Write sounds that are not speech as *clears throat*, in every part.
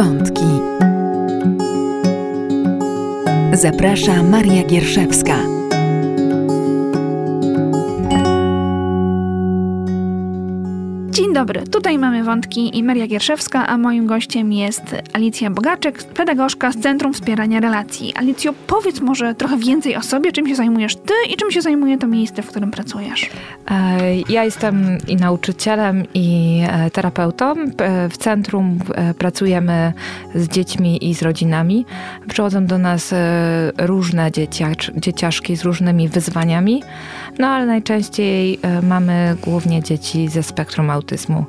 Wątki. Zaprasza Maria Gierszewska. Dobry, tutaj mamy wątki i Maria Gierszewska, a moim gościem jest Alicja Bogaczek, pedagogzka z Centrum Wspierania Relacji. Alicjo, powiedz może trochę więcej o sobie, czym się zajmujesz ty i czym się zajmuje to miejsce, w którym pracujesz. E, ja jestem i nauczycielem, i e, terapeutą. W centrum e, pracujemy z dziećmi i z rodzinami. Przychodzą do nas różne dzieciaszki z różnymi wyzwaniami, no ale najczęściej mamy głównie dzieci ze spektrum autyzmu autyzmu.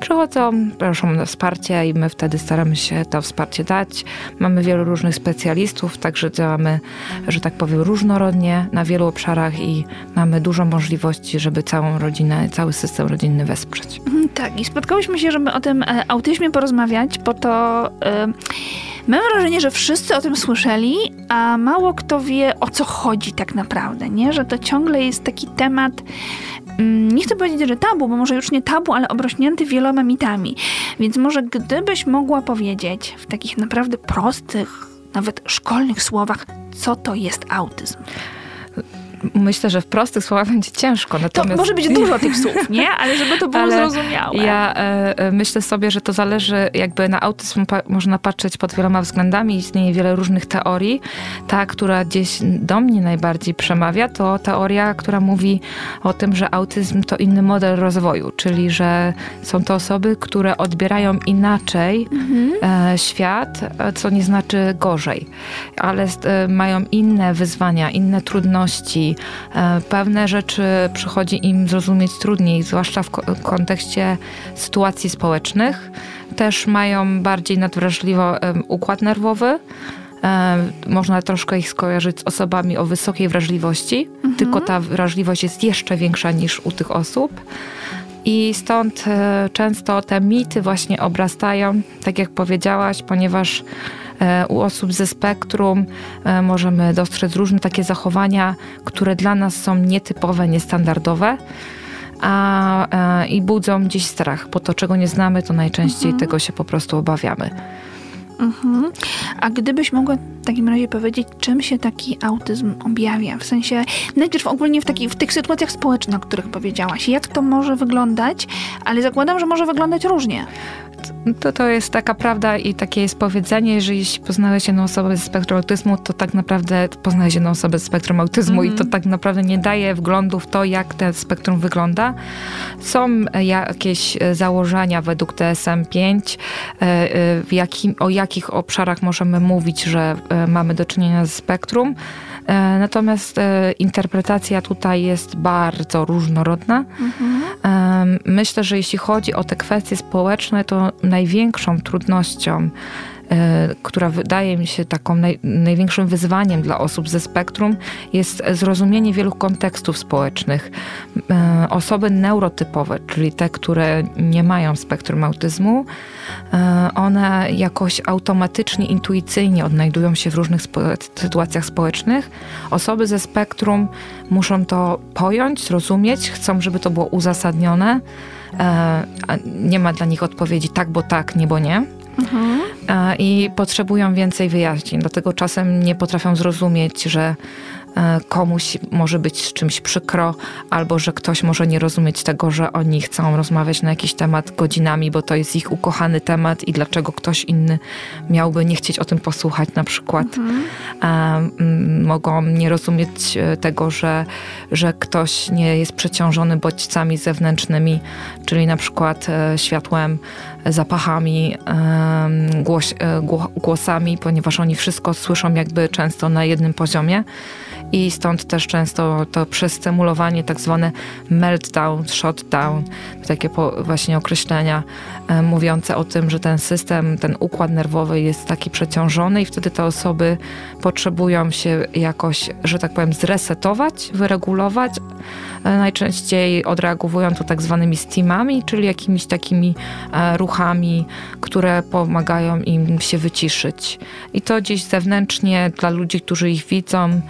Przychodzą, proszą o wsparcie i my wtedy staramy się to wsparcie dać. Mamy wielu różnych specjalistów, także działamy, że tak powiem, różnorodnie na wielu obszarach i mamy dużo możliwości, żeby całą rodzinę, cały system rodzinny wesprzeć. Mhm, tak, i spotkałyśmy się, żeby o tym e, autyzmie porozmawiać, bo to. Yy... Mam wrażenie, że wszyscy o tym słyszeli, a mało kto wie o co chodzi tak naprawdę, nie? Że to ciągle jest taki temat Mm, nie chcę powiedzieć, że tabu, bo może już nie tabu, ale obrośnięty wieloma mitami. Więc może gdybyś mogła powiedzieć w takich naprawdę prostych, nawet szkolnych słowach, co to jest autyzm? Myślę, że w prostych słowach będzie ciężko. Natomiast... To może być dużo tych słów, nie? *laughs* Ale żeby to było Ale zrozumiałe. Ja e, e, myślę sobie, że to zależy, jakby na autyzm pa można patrzeć pod wieloma względami. Istnieje wiele różnych teorii. Ta, która gdzieś do mnie najbardziej przemawia, to teoria, która mówi o tym, że autyzm to inny model rozwoju, czyli że są to osoby, które odbierają inaczej mhm. e, świat, co nie znaczy gorzej, ale e, mają inne wyzwania, inne trudności, E, pewne rzeczy przychodzi im zrozumieć trudniej, zwłaszcza w kontekście sytuacji społecznych. Też mają bardziej nadwrażliwy układ nerwowy. E, można troszkę ich skojarzyć z osobami o wysokiej wrażliwości, mhm. tylko ta wrażliwość jest jeszcze większa niż u tych osób. I stąd e, często te mity właśnie obrastają, tak jak powiedziałaś, ponieważ E, u osób ze spektrum e, możemy dostrzec różne takie zachowania, które dla nas są nietypowe, niestandardowe. A, e, i budzą gdzieś strach, bo to, czego nie znamy, to najczęściej mhm. tego się po prostu obawiamy. Mhm. A gdybyś mogła w takim razie powiedzieć, czym się taki autyzm objawia? W sensie, najpierw ogólnie w, taki, w tych sytuacjach społecznych, o których powiedziałaś, jak to może wyglądać, ale zakładam, że może wyglądać różnie to, to jest taka prawda i takie jest powiedzenie, że jeśli poznałeś jedną osobę ze spektrum autyzmu, to tak naprawdę poznałeś jedną osobę ze spektrum autyzmu mm i to mhm. tak naprawdę nie daje wglądu w to, jak ten spektrum wygląda. Są jakieś założenia według DSM-5, e, e, jakim, o jakich obszarach możemy mówić, że e, mamy do czynienia z spektrum. Natomiast interpretacja tutaj jest bardzo różnorodna. Mhm. Myślę, że jeśli chodzi o te kwestie społeczne, to największą trudnością E, która wydaje mi się taką naj, największym wyzwaniem dla osób ze spektrum, jest zrozumienie wielu kontekstów społecznych. E, osoby neurotypowe, czyli te, które nie mają spektrum autyzmu, e, one jakoś automatycznie, intuicyjnie odnajdują się w różnych sytuacjach społecznych. Osoby ze spektrum muszą to pojąć, zrozumieć, chcą, żeby to było uzasadnione. Nie ma dla nich odpowiedzi tak, bo tak, nie, bo nie. Mhm. I potrzebują więcej wyjaśnień, dlatego czasem nie potrafią zrozumieć, że E, komuś może być z czymś przykro, albo że ktoś może nie rozumieć tego, że oni chcą rozmawiać na jakiś temat godzinami, bo to jest ich ukochany temat i dlaczego ktoś inny miałby nie chcieć o tym posłuchać na przykład. Mhm. mogą nie rozumieć e, tego, że, że ktoś nie jest przeciążony bodźcami zewnętrznymi, czyli na przykład e, światłem, zapachami, głos, głosami, ponieważ oni wszystko słyszą jakby często na jednym poziomie i stąd też często to przestymulowanie, tak zwane meltdown, shutdown, takie właśnie określenia e, mówiące o tym, że ten system, ten układ nerwowy jest taki przeciążony i wtedy te osoby potrzebują się jakoś, że tak powiem, zresetować, wyregulować. E, najczęściej odreagowują to tak zwanymi steamami, czyli jakimiś takimi e, ruchami, które pomagają im się wyciszyć. I to gdzieś zewnętrznie dla ludzi, którzy ich widzą,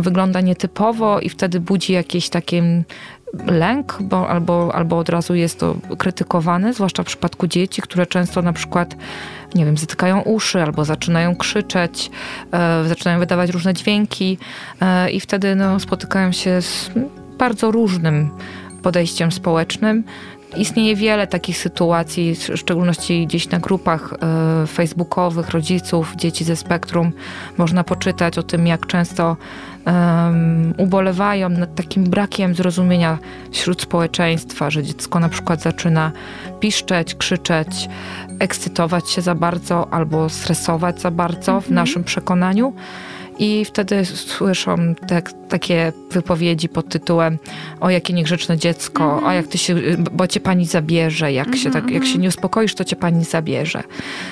wygląda nietypowo i wtedy budzi jakieś takie lęk, bo albo, albo od razu jest to krytykowane, zwłaszcza w przypadku dzieci, które często na przykład nie wiem, zatykają uszy albo zaczynają krzyczeć, e, zaczynają wydawać różne dźwięki e, i wtedy no, spotykają się z bardzo różnym podejściem społecznym. Istnieje wiele takich sytuacji, w szczególności gdzieś na grupach e, facebookowych rodziców, dzieci ze spektrum. Można poczytać o tym, jak często um, ubolewają nad takim brakiem zrozumienia wśród społeczeństwa, że dziecko na przykład zaczyna piszczeć, krzyczeć, ekscytować się za bardzo albo stresować za bardzo w mhm. naszym przekonaniu. I wtedy słyszą te, takie wypowiedzi pod tytułem o jakie niegrzeczne dziecko, mm -hmm. a jak ty się, bo cię pani zabierze, jak, mm -hmm. się tak, jak się nie uspokoisz, to cię pani zabierze.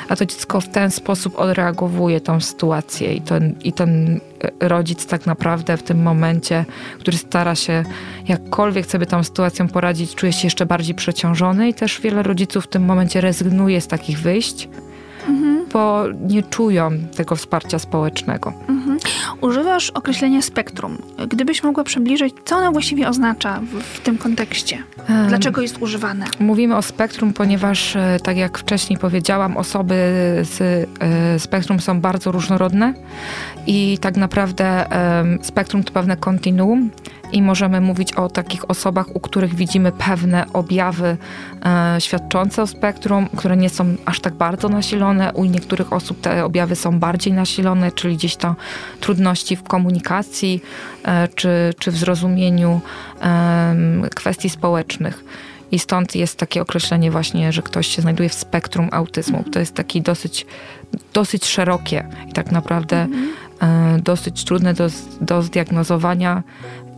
A to dziecko w ten sposób odreagowuje tą sytuację i ten, i ten rodzic tak naprawdę w tym momencie, który stara się jakkolwiek sobie tą sytuacją poradzić, czuje się jeszcze bardziej przeciążony i też wiele rodziców w tym momencie rezygnuje z takich wyjść mhm. bo nie czują tego wsparcia społecznego. Używasz określenia spektrum. Gdybyś mogła przybliżyć, co ono właściwie oznacza w, w tym kontekście? Dlaczego jest używane? Mówimy o spektrum, ponieważ, e, tak jak wcześniej powiedziałam, osoby z e, spektrum są bardzo różnorodne i tak naprawdę spektrum to pewne kontinuum i możemy mówić o takich osobach, u których widzimy pewne objawy e, świadczące o spektrum, które nie są aż tak bardzo nasilone. U niektórych osób te objawy są bardziej nasilone, czyli gdzieś to trudności w komunikacji e, czy, czy w zrozumieniu e, kwestii społecznych. I stąd jest takie określenie właśnie, że ktoś się znajduje w spektrum autyzmu. To jest taki dosyć, dosyć szerokie i tak naprawdę mhm. e, dosyć trudne do, do zdiagnozowania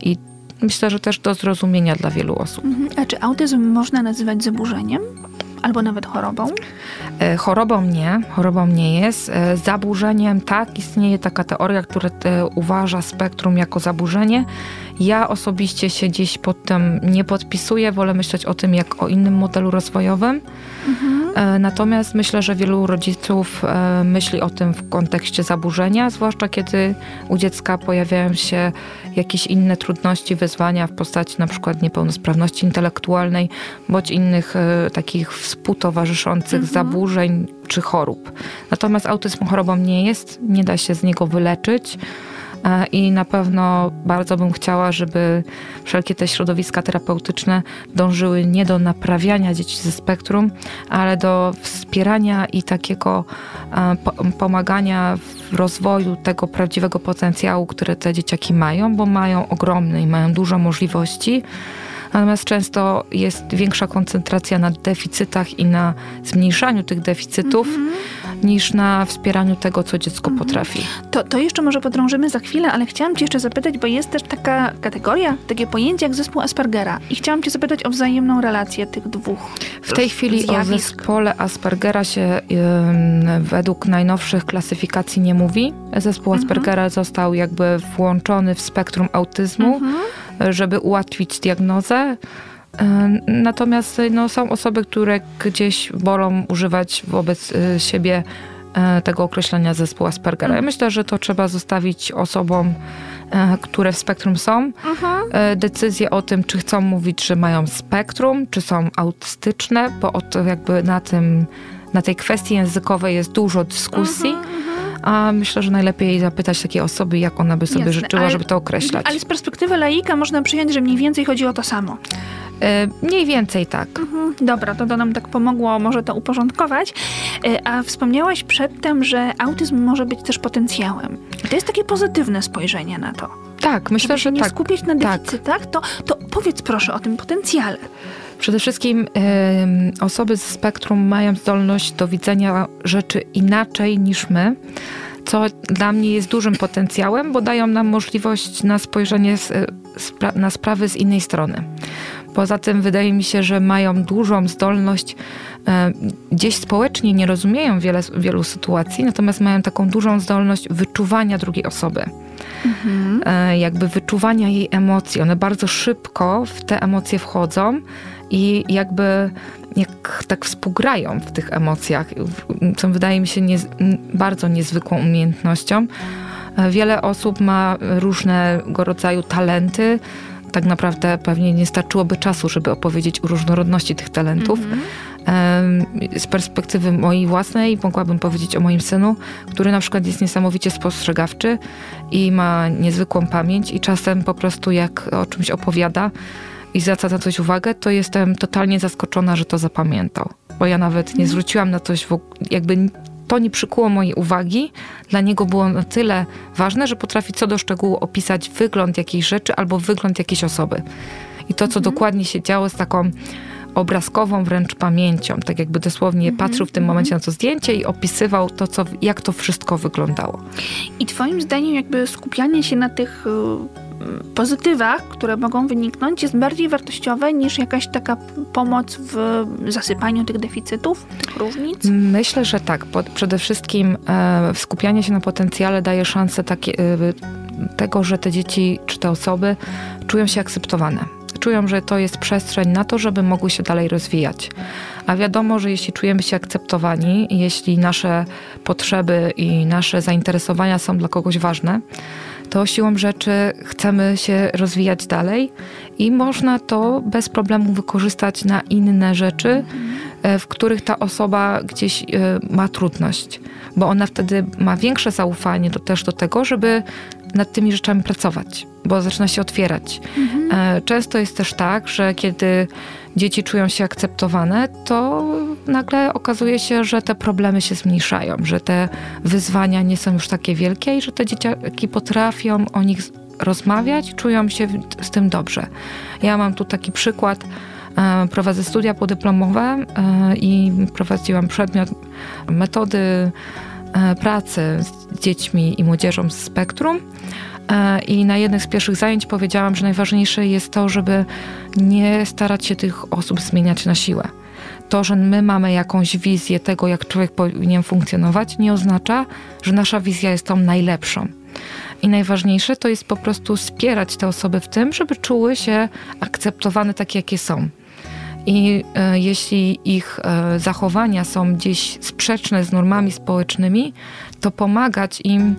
i myślę, że też do zrozumienia dla wielu osób. Mhm. A czy autyzm można nazywać zaburzeniem? Albo nawet chorobą? E, chorobą nie, chorobą nie jest. E, zaburzeniem tak, istnieje taka teoria, która e, uważa spektrum jako zaburzenie. Ja osobiście się gdzieś pod tym nie podpisuję, wolę myśleć o tym jak o innym modelu rozwojowym. Mhm. Natomiast myślę, że wielu rodziców myśli o tym w kontekście zaburzenia, zwłaszcza kiedy u dziecka pojawiają się jakieś inne trudności, wyzwania w postaci na przykład niepełnosprawności intelektualnej bądź innych takich współtowarzyszących mhm. zaburzeń czy chorób. Natomiast autyzm chorobą nie jest, nie da się z niego wyleczyć. I na pewno bardzo bym chciała, żeby wszelkie te środowiska terapeutyczne dążyły nie do naprawiania dzieci ze spektrum, ale do wspierania i takiego pomagania w rozwoju tego prawdziwego potencjału, które te dzieciaki mają, bo mają ogromny i mają dużo możliwości Natomiast często jest większa koncentracja na deficytach i na zmniejszaniu tych deficytów. -hmm. niż na wspieraniu tego, co dziecko -hmm. potrafi. To, to jeszcze może podrążymy za chwilę, ale chciałam Cię jeszcze zapytać, bo jest też taka kategoria, takie pojęcie jak zespół Aspergera. I chciałam Cię zapytać o wzajemną relację tych dwóch. W tej chwili zjawisk. o zespole Aspergera się według najnowszych klasyfikacji nie mówi. Zespół -hmm. Aspergera został jakby włączony w spektrum autyzmu. Mhm żeby ułatwić diagnozę. E, natomiast no, są osoby, które gdzieś wolą używać wobec e, siebie e, tego określenia zespołu Aspergera. Ja mhm. myślę, że to trzeba zostawić osobom, które w spektrum są. Mhm. Decyzję o tym, czy chcą mówić, że mają spektrum, czy są autystyczne, bo jakby na tym, na tej kwestii językowej jest dużo dyskusji. Mhm, a myślę, że najlepiej zapytać takiej osoby, jak ona by sobie Jasne, życzyła, ale, żeby to określać. Ale z perspektywy laika można przyjąć, że mniej więcej chodzi o to samo. E, mniej więcej tak. Mhm, dobra, to, to nam tak pomogło może to uporządkować. E, a wspomniałaś przedtem, że autyzm może być też potencjałem. To jest takie pozytywne spojrzenie na to. Tak, myślę, Żeby że nie tak. skupiać na tak. deficytach, tak. to, to powiedz proszę o tym potencjale. Przede wszystkim y, osoby z spektrum mają zdolność do widzenia rzeczy inaczej niż my, co dla mnie jest dużym potencjałem, bo dają nam możliwość na spojrzenie z, spra na sprawy z innej strony. Poza tym wydaje mi się, że mają dużą zdolność, gdzieś społecznie nie rozumieją wiele, wielu sytuacji, natomiast mają taką dużą zdolność wyczuwania drugiej osoby. Mhm. E, jakby wyczuwania jej emocji. One bardzo szybko w te emocje wchodzą i jakby jak tak współgrają w tych emocjach, co wydaje mi się nie, bardzo niezwykłą umiejętnością. Wiele osób ma różnego rodzaju talenty, tak naprawdę pewnie nie starczyłoby czasu, żeby opowiedzieć o różnorodności tych talentów. Z perspektywy mojej własnej mogłabym powiedzieć o moim synu, który na przykład jest niesamowicie spostrzegawczy i ma niezwykłą pamięć i czasem po prostu jak o czymś opowiada i zwraca na coś uwagę, to jestem totalnie zaskoczona, że to zapamiętał. Bo ja nawet nie mhm. zwróciłam na coś, jakby to nie przykuło mojej uwagi. Dla niego było na tyle ważne, że potrafi co do szczegółu opisać wygląd jakiejś rzeczy albo wygląd jakiejś osoby. I to, co mhm. dokładnie się działo z taką obrazkową wręcz pamięcią, tak jakby dosłownie mhm. patrzył w tym momencie na to zdjęcie i opisywał to, co, jak to wszystko wyglądało. I twoim zdaniem jakby skupianie się na tych y, pozytywach, które mogą wyniknąć, jest bardziej wartościowe niż jakaś taka pomoc w zasypaniu tych deficytów, tych różnic? Myślę, że tak. Przede wszystkim e, skupianie się na potencjale daje szansę takie, e, tego, że te dzieci czy te osoby czują się akceptowane czują, że to jest przestrzeń na to, żeby mogły się dalej rozwijać. A wiadomo, że jeśli czujemy się akceptowani, jeśli nasze potrzeby i nasze zainteresowania są dla kogoś ważne, to siłą rzeczy chcemy się rozwijać dalej i można to bez problemu wykorzystać na inne rzeczy, e, w których ta osoba gdzieś e, ma trudność, bo ona wtedy ma większe zaufanie do, też do tego, żeby nad tymi rzeczami pracować, bo zaczyna się otwierać. Mhm. Często jest też tak, że kiedy dzieci czują się akceptowane, to nagle okazuje się, że te problemy się zmniejszają, że te wyzwania nie są już takie wielkie i że te dzieciaki potrafią o nich rozmawiać, czują się z tym dobrze. Ja mam tu taki przykład. E, prowadzę studia podyplomowe e, i prowadziłam przedmiot metody E, pracy z dziećmi i młodzieżą z spektrum. E, I na jednych z pierwszych zajęć powiedziałam, że najważniejsze jest to, żeby nie starać się tych osób zmieniać na siłę. To, że my mamy jakąś wizję tego, jak człowiek powinien funkcjonować, nie oznacza, że nasza wizja jest tą najlepszą. I najważniejsze to jest po prostu wspierać te osoby w tym, żeby czuły się akceptowane takie, jakie są. I e, jeśli ich e, zachowania są gdzieś sprzeczne z normami społecznymi, to pomagać im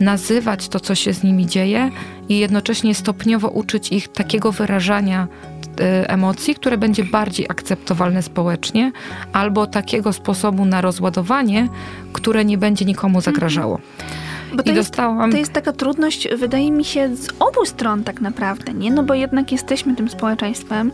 nazywać to, co się z nimi dzieje i jednocześnie stopniowo uczyć ich takiego wyrażania e, emocji, które będzie bardziej akceptowalne społecznie, albo takiego sposobu na rozładowanie, które nie będzie nikomu zagrażało. Bo to, I jest, dostałam... to jest taka trudność, wydaje mi się, z obu stron tak naprawdę, nie? No bo jednak jesteśmy tym społeczeństwem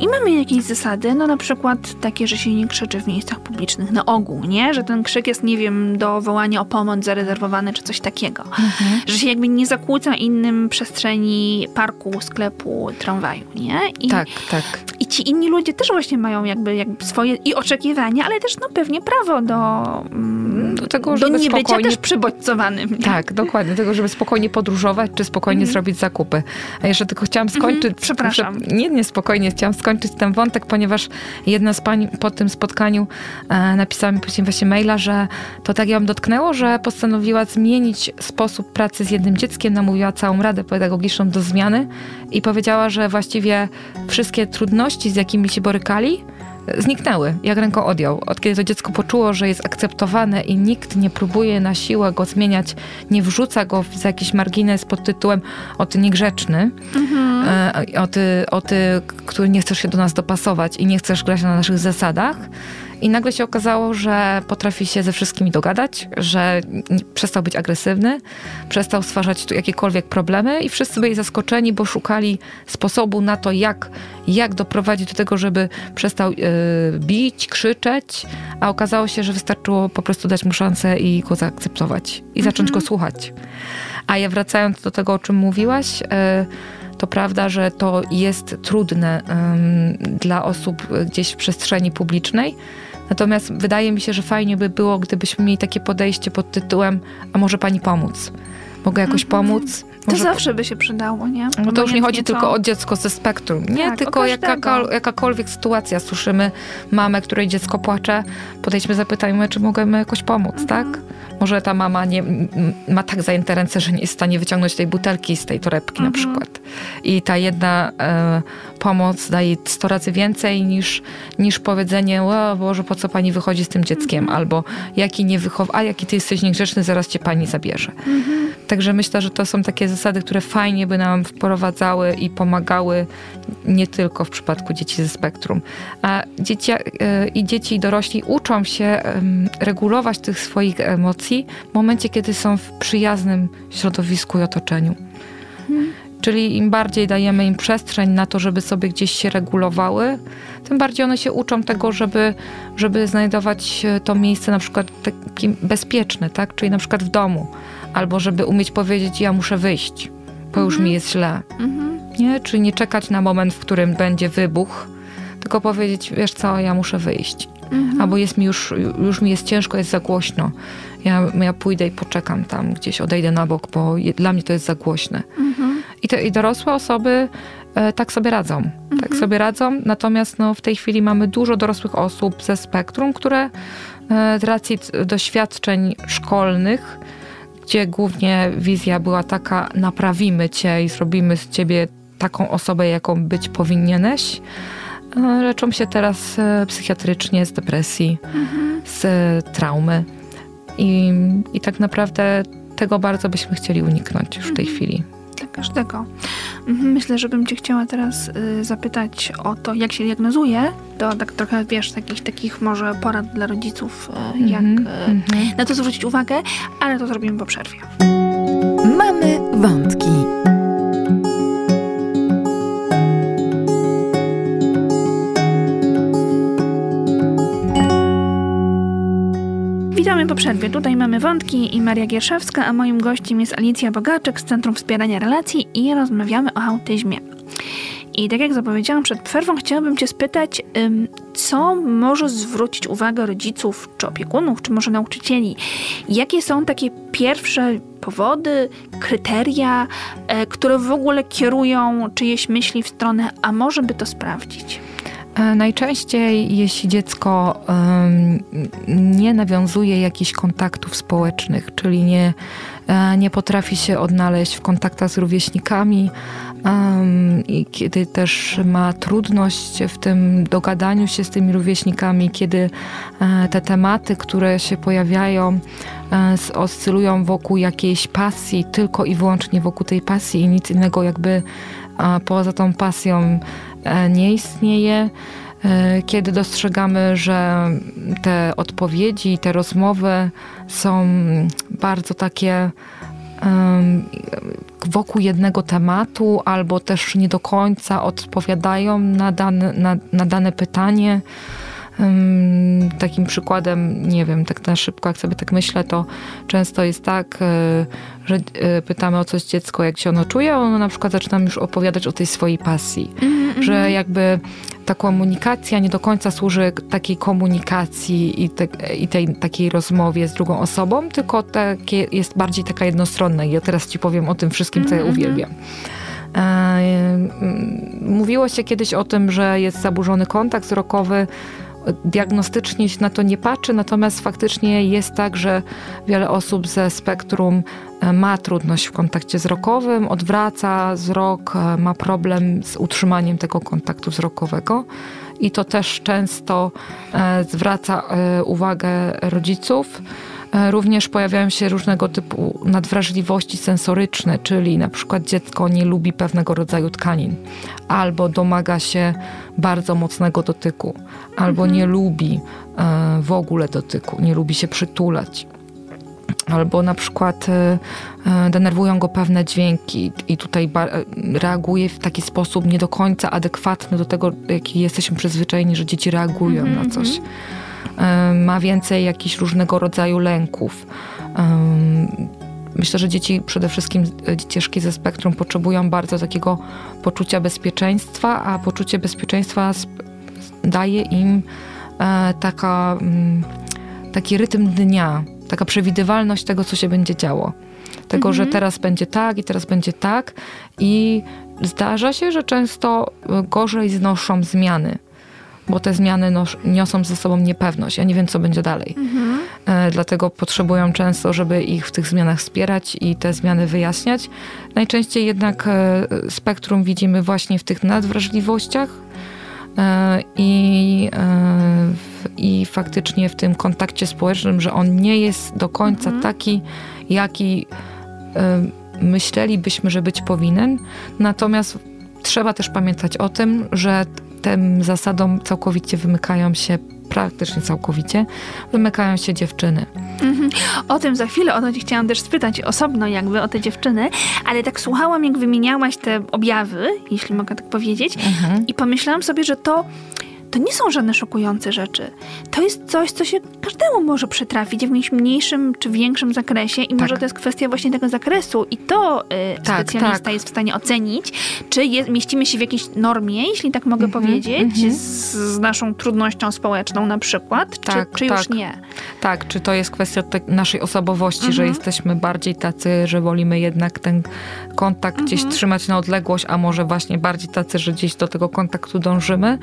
i mamy jakieś zasady, no na przykład takie, że się nie krzyczy w miejscach publicznych na ogół, nie? Że ten krzyk jest, nie wiem, do wołania o pomoc zarezerwowany czy coś takiego. Mhm. Że się jakby nie zakłóca innym przestrzeni parku, sklepu, tramwaju, nie? I, tak, tak. I ci inni ludzie też właśnie mają jakby, jakby swoje i oczekiwania, ale też no pewnie prawo do, mm, do tego, do nie spokojnie... też przybodźcowanym. Tak, dokładnie. Tego, żeby spokojnie podróżować, czy spokojnie mm. zrobić zakupy. A jeszcze tylko chciałam mhm, skończyć... Przepraszam. Nie, nie, spokojnie. Chciałam skończyć ten wątek, ponieważ jedna z pań po tym spotkaniu e, napisała mi później właśnie maila, że to tak ją dotknęło, że postanowiła zmienić sposób pracy z jednym dzieckiem, namówiła całą radę pedagogiczną do zmiany i powiedziała, że właściwie wszystkie trudności, z jakimi się borykali, zniknęły, jak ręką odjął. Od kiedy to dziecko poczuło, że jest akceptowane i nikt nie próbuje na siłę go zmieniać, nie wrzuca go w jakiś margines pod tytułem o ty niegrzeczny, mhm. E, o, ty, o ty, który nie chcesz się do nas dopasować i nie chcesz grać na naszych zasadach, i nagle się okazało, że potrafi się ze wszystkimi dogadać, że przestał być agresywny, przestał stwarzać tu jakiekolwiek problemy i wszyscy byli zaskoczeni, bo szukali sposobu na to, jak, jak doprowadzić do tego, żeby przestał yy, bić, krzyczeć, a okazało się, że wystarczyło po prostu dać mu szansę i go zaakceptować i zacząć mhm. go słuchać. A ja wracając do tego, o czym mówiłaś, yy, to prawda, że to jest trudne dla osób gdzieś w przestrzeni publicznej, Natomiast wydaje mi się, że fajnie by było, gdybyśmy mieli takie podejście pod tytułem, a może pani pomóc? Mogę jakoś -hmm. pomóc? Może... To zawsze by się przydało, nie? No to już nie chodzi tylko o dziecko ze spektrum. Nie, tak, tylko jaka, jakakolwiek sytuacja. Słyszymy mamę, której dziecko płacze, podejdźmy, zapytajmy, czy możemy jakoś pomóc, -hmm. tak? Może ta mama nie, ma tak zajęte ręce, że nie jest w stanie wyciągnąć tej butelki z tej torebki -hmm. na mhm. przykład. I ta jedna e, pomoc daje 100 razy więcej niż, niż powiedzenie, o Boże, po co pani wychodzi z tym dzieckiem? -hmm. Albo jaki nie wychow... a jaki ty jesteś niegrzeczny, zaraz cię pani zabierze. -hmm. Także myślę, że to są takie zasady, które fajnie by nam wprowadzały i pomagały nie tylko w przypadku dzieci ze spektrum. A dzieci, e, i dzieci i dorośli uczą się regulować tych swoich emocji w momencie, kiedy są w przyjaznym środowisku i otoczeniu. Hmm. Czyli im bardziej dajemy im przestrzeń na to, żeby sobie gdzieś się regulowały, tym bardziej one się uczą tego, żeby, żeby znajdować to miejsce na przykład takie bezpieczne, tak? Czyli na przykład w domu albo żeby umieć powiedzieć, ja muszę wyjść, bo już mi mhm. jest źle. Mhm. Nie? Czy nie czekać na moment, w którym będzie wybuch, tylko powiedzieć, wiesz co, ja muszę wyjść. Mhm. Albo jest mi już, już mi jest ciężko, jest za głośno. Ja, ja pójdę i poczekam tam gdzieś, odejdę na bok, bo je, dla mnie to jest za głośne. Mhm. I, te, I dorosłe osoby e, tak sobie radzą. Tak mhm. Tak sobie radzą. Natomiast no, w tej chwili mamy dużo dorosłych osób ze spektrum, które e, z racji doświadczeń szkolnych gdzie głównie wizja była taka, naprawimy cię i zrobimy z ciebie taką osobę, jaką być powinieneś. E, leczą się teraz e, psychiatrycznie z depresji, mhm. z traumy. I, I tak naprawdę tego bardzo byśmy chcieli uniknąć już w tej mhm. chwili dla każdego. Mhm, myślę, że bym cię chciała teraz y, zapytać o to, jak się diagnozuje. To tak trochę, wiesz, takich, takich może porad dla rodziców, y, jak mm -hmm. na to zwrócić uwagę, ale to zrobimy po przerwie. Mamy wątki. Po przerwie. Tutaj mamy wątki i Maria Gierszewska, a moim gościem jest Alicja Bogaczek z Centrum Wspierania Relacji i rozmawiamy o autyzmie. I tak jak zapowiedziałam przed przerwą, chciałabym Cię spytać, co może zwrócić uwagę rodziców, czy opiekunów, czy może nauczycieli? Jakie są takie pierwsze powody, kryteria, e, które w ogóle kierują czyjeś myśli w stronę, a może by to sprawdzić? E, najczęściej, jeśli dziecko nie nawiązuje jakichś kontaktów społecznych, czyli nie, e, nie potrafi się odnaleźć w kontaktach z rówieśnikami, i kiedy też ma trudność w tym dogadaniu się z tymi rówieśnikami, kiedy e, te tematy, które się pojawiają, oscylują wokół jakiejś pasji, tylko i wyłącznie wokół tej pasji i nic innego jakby poza tą pasją nie istnieje, e, kiedy dostrzegamy, że te odpowiedzi, te rozmowy są bardzo takie wokół jednego tematu, albo też nie do końca odpowiadają na dane, na, na dane pytanie. Takim przykładem, nie wiem, tak na szybko, jak sobie tak myślę, to często jest tak, e, że e, pytamy o coś dziecko, jak się ono czuje, a ono na przykład zaczyna już opowiadać o tej swojej pasji. Mm -hmm. Że jakby ta komunikacja nie do końca służy takiej komunikacji i, te, i tej takiej rozmowie z drugą osobą, tylko takie, jest bardziej taka jednostronna. I ja teraz ci powiem o tym wszystkim, co ja mhm, mhm. uwielbiam. E, mówiło się kiedyś o tym, że jest zaburzony kontakt wzrokowy diagnostycznie się na to nie patrzy, natomiast faktycznie jest tak, że wiele osób ze spektrum e, ma trudność w kontakcie wzrokowym, odwraca wzrok, e, ma problem z utrzymaniem tego kontaktu wzrokowego. I to też często e, zwraca uwagę rodziców. Również pojawiają się różnego typu nadwrażliwości sensoryczne, czyli na przykład dziecko nie lubi pewnego rodzaju tkanin, albo domaga się bardzo mocnego dotyku, albo mhm. nie lubi e, w ogóle dotyku, nie lubi się przytulać. Albo na przykład e, e, denerwują go pewne dźwięki i tutaj reaguje w taki sposób nie do końca adekwatny do tego, jaki jesteśmy przyzwyczajeni, że dzieci reagują mm -hmm. na mhm, coś. Ma więcej jakichś różnego rodzaju lęków. Myślę, że dzieci, przede wszystkim dziecieszki ze spektrum, potrzebują bardzo takiego poczucia bezpieczeństwa, a poczucie bezpieczeństwa daje im e, taka, mm, taki rytm dnia, taka przewidywalność tego, co się będzie działo. Tego, mhm. że teraz będzie tak i teraz będzie tak. I zdarza się, że często gorzej znoszą zmiany bo te zmiany nos, niosą ze sobą niepewność. Ja nie wiem, co będzie dalej. Mhm. E, dlatego potrzebują często, żeby ich w tych zmianach wspierać i te zmiany wyjaśniać. Najczęściej jednak e, spektrum widzimy właśnie w tych nadwrażliwościach, E, I, I faktycznie w tym kontakcie społecznym, że on nie jest do końca mhm. taki, jaki myślelibyśmy, że być powinien. Natomiast trzeba też pamiętać o tym, że tym zasadom całkowicie wymykają się praktycznie całkowicie, wymykają się dziewczyny. Mhm. O tym za chwilę, o to ci chciałam też spytać osobno jakby o te dziewczyny, ale tak słuchałam, jak wymieniałaś te objawy, jeśli mogę tak powiedzieć, mhm. i pomyślałam sobie, że to to nie są żadne szokujące rzeczy. To jest coś, co się każdemu może przytrafić w jakimś mniejszym czy większym zakresie i tak. może to jest kwestia właśnie tego zakresu i to y, tak, specjalista tak. jest w stanie ocenić, czy jest, mieścimy się w jakiejś normie, jeśli tak mogę mm -hmm, powiedzieć, mm -hmm. z, z, naszą trudnością społeczną na przykład, tak, czy, czy już tak. nie. Tak, czy to jest kwestia naszej osobowości, mm -hmm. że mhm. jesteśmy bardziej tacy, że wolimy jednak ten kontakt gdzieś mhm. trzymać na odległość, a może właśnie bardziej tacy, że gdzieś do tego kontaktu dążymy.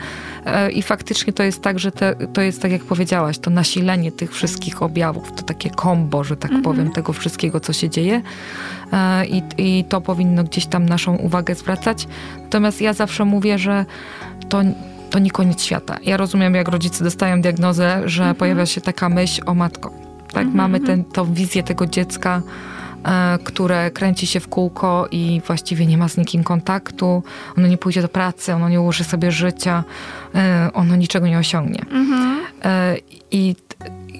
E, I faktycznie to jest tak, że te, to jest tak, jak powiedziałaś, to nasilenie tych wszystkich objawów, to takie kombo, że tak mhm. powiem, tego wszystkiego, co się dzieje. E, I, I to powinno gdzieś tam naszą uwagę zwracać. Natomiast ja zawsze mówię, że to to nie koniec świata. Ja rozumiem, jak rodzice dostają diagnozę, że mhm. pojawia się taka myśl o matko. Tak, mhm. mamy ten, tą wizję tego dziecka, które kręci się w kółko i właściwie nie ma z nikim kontaktu, ono nie pójdzie do pracy, ono nie ułoży sobie życia, e, ono niczego nie osiągnie. Mhm. E, I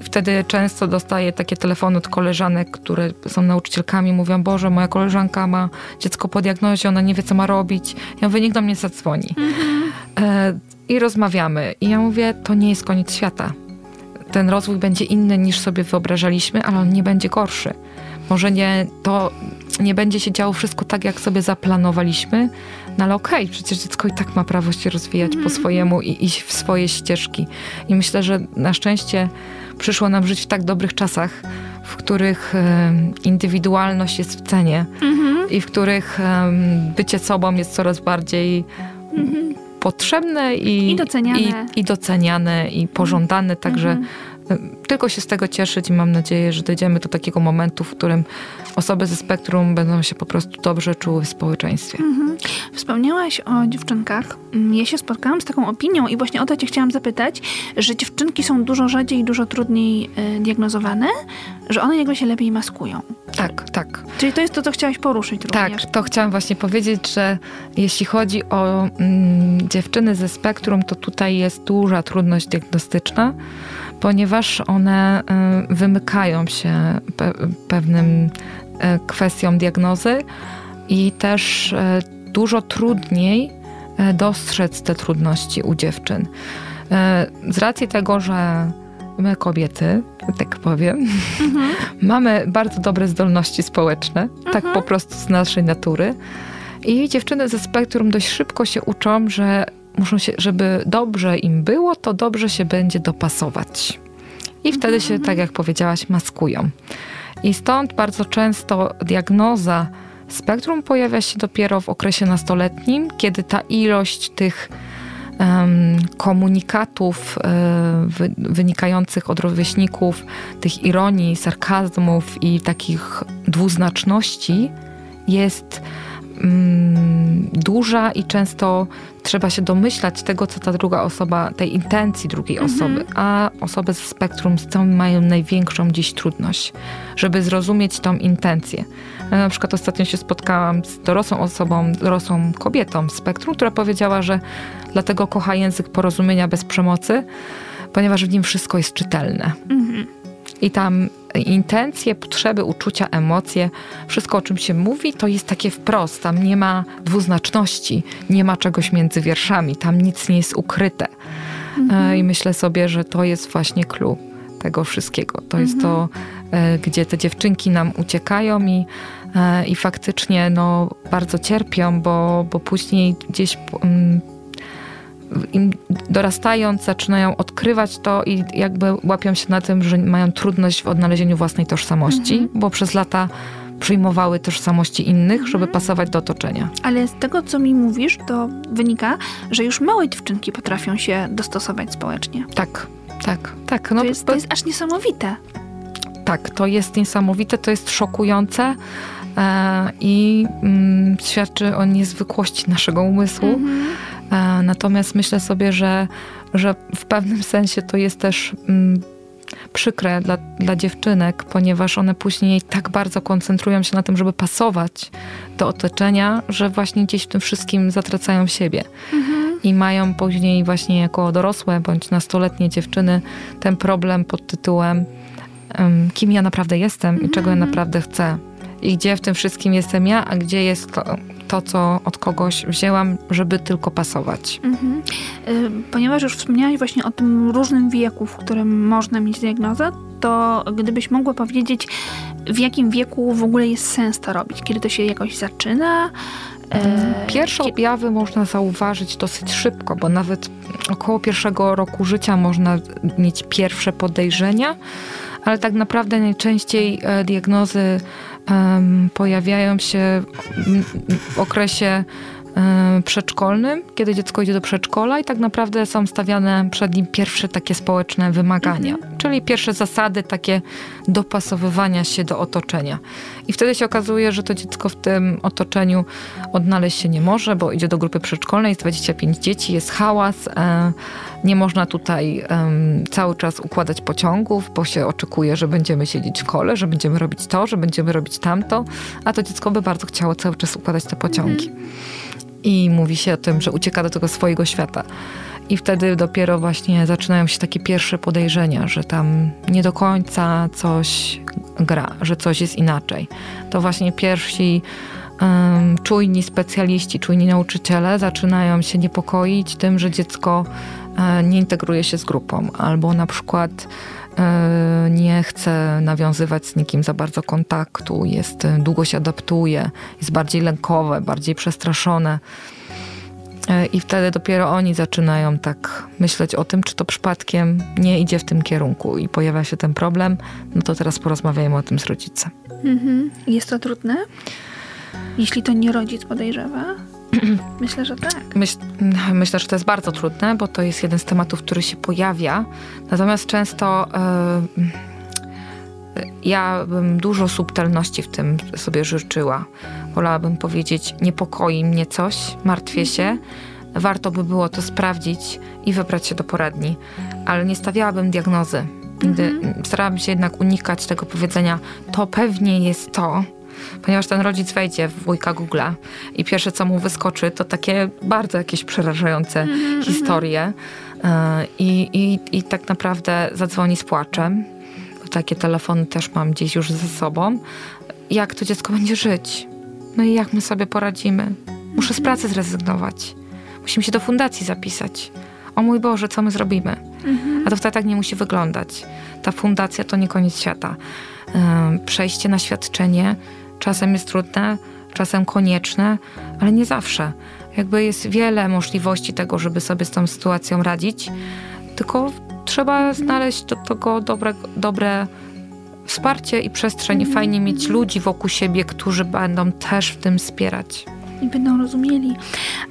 wtedy często dostaję takie telefony od koleżanek, które są nauczycielkami, mówią, Boże, moja koleżanka ma dziecko po diagnozie, ona nie wie, co ma robić. Ja mówię, niech do mnie zadzwoni. Mhm. I rozmawiamy. I ja mówię, to nie jest koniec świata. Ten rozwój będzie inny niż sobie wyobrażaliśmy, ale on nie będzie gorszy. Może nie, to nie będzie się działo wszystko tak, jak sobie zaplanowaliśmy, no ale okej, okay, przecież dziecko i tak ma prawo się rozwijać po mhm. swojemu i iść w swoje ścieżki. I myślę, że na szczęście przyszło nam żyć w tak dobrych czasach, w których indywidualność jest w cenie -hmm. i w których bycie sobą jest coraz bardziej -hmm. potrzebne i, I, doceniane. I, i doceniane i pożądane, także mhm tylko się z tego cieszyć i mam nadzieję, że dojdziemy do takiego momentu, w którym osoby ze spektrum będą się po prostu dobrze czuły w społeczeństwie. Mhm. Wspomniałaś o dziewczynkach. Ja się spotkałam z taką opinią i właśnie o to cię chciałam zapytać, że dziewczynki są dużo rzadziej i dużo trudniej y, diagnozowane, że one jakby się lepiej maskują. Tak, tak. Czyli to jest to, co chciałaś poruszyć również. Tak, to chciałam właśnie powiedzieć, że jeśli chodzi o mm, dziewczyny ze spektrum, to tutaj jest duża trudność diagnostyczna ponieważ one y, wymykają się pewnym y, kwestiom diagnozy i też y, dużo trudniej dostrzec te trudności u dziewczyn. Z racji tego, że my kobiety, tak powiem, mhm. *laughs* mamy bardzo dobre zdolności społeczne, mhm. tak po prostu z naszej natury. I dziewczyny ze spektrum dość szybko się uczą, że muszą się, żeby dobrze im było, to dobrze się będzie dopasować. I wtedy się, tak jak powiedziałaś, maskują. I stąd bardzo często diagnoza spektrum pojawia się dopiero w okresie nastoletnim, kiedy ta ilość tych um, komunikatów um, wy, wynikających od rówieśników, tych ironii, sarkazmów i takich dwuznaczności jest um, duża i często trzeba się domyślać tego, co ta druga osoba, tej intencji drugiej mhm. osoby, a osoby ze spektrum z tym mają największą dziś trudność, żeby zrozumieć tą intencję. Ja na przykład ostatnio się spotkałam z dorosłą osobą, dorosłą kobietą z spektrum, która powiedziała, że dlatego kocha język porozumienia bez przemocy, ponieważ w nim wszystko jest czytelne. Mhm. I tam intencje, potrzeby, uczucia, emocje, wszystko o czym się mówi, to jest takie wprost. Tam nie ma dwuznaczności, nie ma czegoś między wierszami, tam nic nie jest ukryte. Mhm. E, I myślę sobie, że to jest właśnie clue tego wszystkiego. To mhm. jest to, mhm. e, gdzie te dziewczynki nam uciekają i, e, i faktycznie no, bardzo cierpią, bo, bo później gdzieś mm, im dorastając zaczynają odkrywać to i jakby łapią się na tym, że mają trudność w odnalezieniu własnej tożsamości, mhm. bo przez lata przyjmowały tożsamości innych, mhm. żeby pasować do otoczenia. Ale z tego, co mi mówisz, to wynika, że już małe dziewczynki potrafią się dostosować społecznie. Tak, tak, tak. No, to, jest, to jest aż niesamowite. Tak, to jest niesamowite, to jest szokujące e, i mm, świadczy o niezwykłości naszego umysłu. Mhm. E, natomiast myślę sobie, że, że w pewnym sensie to jest też mm, przykre dla, dla dziewczynek, ponieważ one później tak bardzo koncentrują się na tym, żeby pasować do otoczenia, że właśnie gdzieś w tym wszystkim zatracają siebie. Mhm. I mają później właśnie jako dorosłe bądź nastoletnie dziewczyny ten problem pod tytułem um, kim ja naprawdę jestem i czego ja mhm. naprawdę chcę. I gdzie w tym wszystkim jestem ja, a gdzie jest to, to, co od kogoś wzięłam, żeby tylko pasować. Mhm. Y, ponieważ już wspomniałaś właśnie o tym różnym wieku, w którym można mieć diagnozę, to gdybyś mogła powiedzieć, w jakim wieku w ogóle jest sens to robić? Kiedy to się jakoś zaczyna? E, Pierwsze objawy można zauważyć dosyć szybko, bo nawet około pierwszego roku życia można mieć pierwsze podejrzenia, ale tak naprawdę najczęściej e, diagnozy pojawiają się w okresie przedszkolnym, kiedy dziecko idzie do przedszkola i tak naprawdę są stawiane przed nim pierwsze takie społeczne wymagania, mhm. Czyli pierwsze zasady takie dopasowywania się do otoczenia. I wtedy się okazuje, że to dziecko w tym otoczeniu odnaleźć się nie może, bo idzie do grupy przedszkolnej, jest 25 dzieci, jest hałas, e, nie można tutaj cały czas układać pociągów, bo się oczekuje, że będziemy siedzieć w kole, że będziemy robić to, że będziemy robić tamto, a to dziecko by bardzo chciało cały czas układać te pociągi. Mhm i mówi się o tym, że ucieka do tego swojego świata. I wtedy dopiero właśnie zaczynają się takie pierwsze podejrzenia, że tam nie do końca coś gra, że coś jest inaczej. To właśnie pierwsi um, czujni specjaliści, czujni nauczyciele zaczynają się niepokoić tym, że dziecko um, nie integruje się z grupą, albo na przykład E, nie chce nawiązywać z nikim za bardzo kontaktu, jest, e, długo się adaptuje, jest bardziej lękowe, bardziej przestraszone. E, I wtedy dopiero oni zaczynają tak myśleć o tym, czy to przypadkiem nie idzie w tym kierunku i pojawia się ten problem, no to teraz porozmawiajmy o tym z rodzicem. Mhm. Jest to trudne? Jeśli to nie rodzic podejrzewa? *clears throat* Myślę, że tak. Myśl, *clears throat* myślę, że to jest bardzo trudne, bo to jest jeden z tematów, który się pojawia. Natomiast często yy, ja bym dużo subtelności w tym sobie życzyła. Wolałabym powiedzieć, niepokoi mnie coś, martwię się. Warto by było to sprawdzić i wybrać się do poradni. Ale nie stawiałabym diagnozy. Nigdy mhm. starałabym się jednak unikać tego powiedzenia, to pewnie jest to, ponieważ ten rodzic wejdzie w wujka Google'a i pierwsze, co mu wyskoczy, to takie bardzo jakieś przerażające mm-hmm. historie. E, I, i, I tak naprawdę zadzwoni z płaczem. Takie telefony też mam gdzieś już ze sobą. Jak to dziecko będzie żyć? No i jak my sobie poradzimy? Muszę z pracy zrezygnować. Musimy się do fundacji zapisać. O mój Boże, co my zrobimy? Mhm. A to wtedy tak nie musi wyglądać. Ta fundacja to nie koniec świata. Przejście na świadczenie Czasem jest trudne, czasem konieczne, ale nie zawsze. Jakby jest wiele możliwości tego, żeby sobie z tą sytuacją radzić, tylko trzeba znaleźć do tego dobre, dobre wsparcie i przestrzeń. Fajnie mieć ludzi wokół siebie, którzy będą też w tym wspierać i będą rozumieli.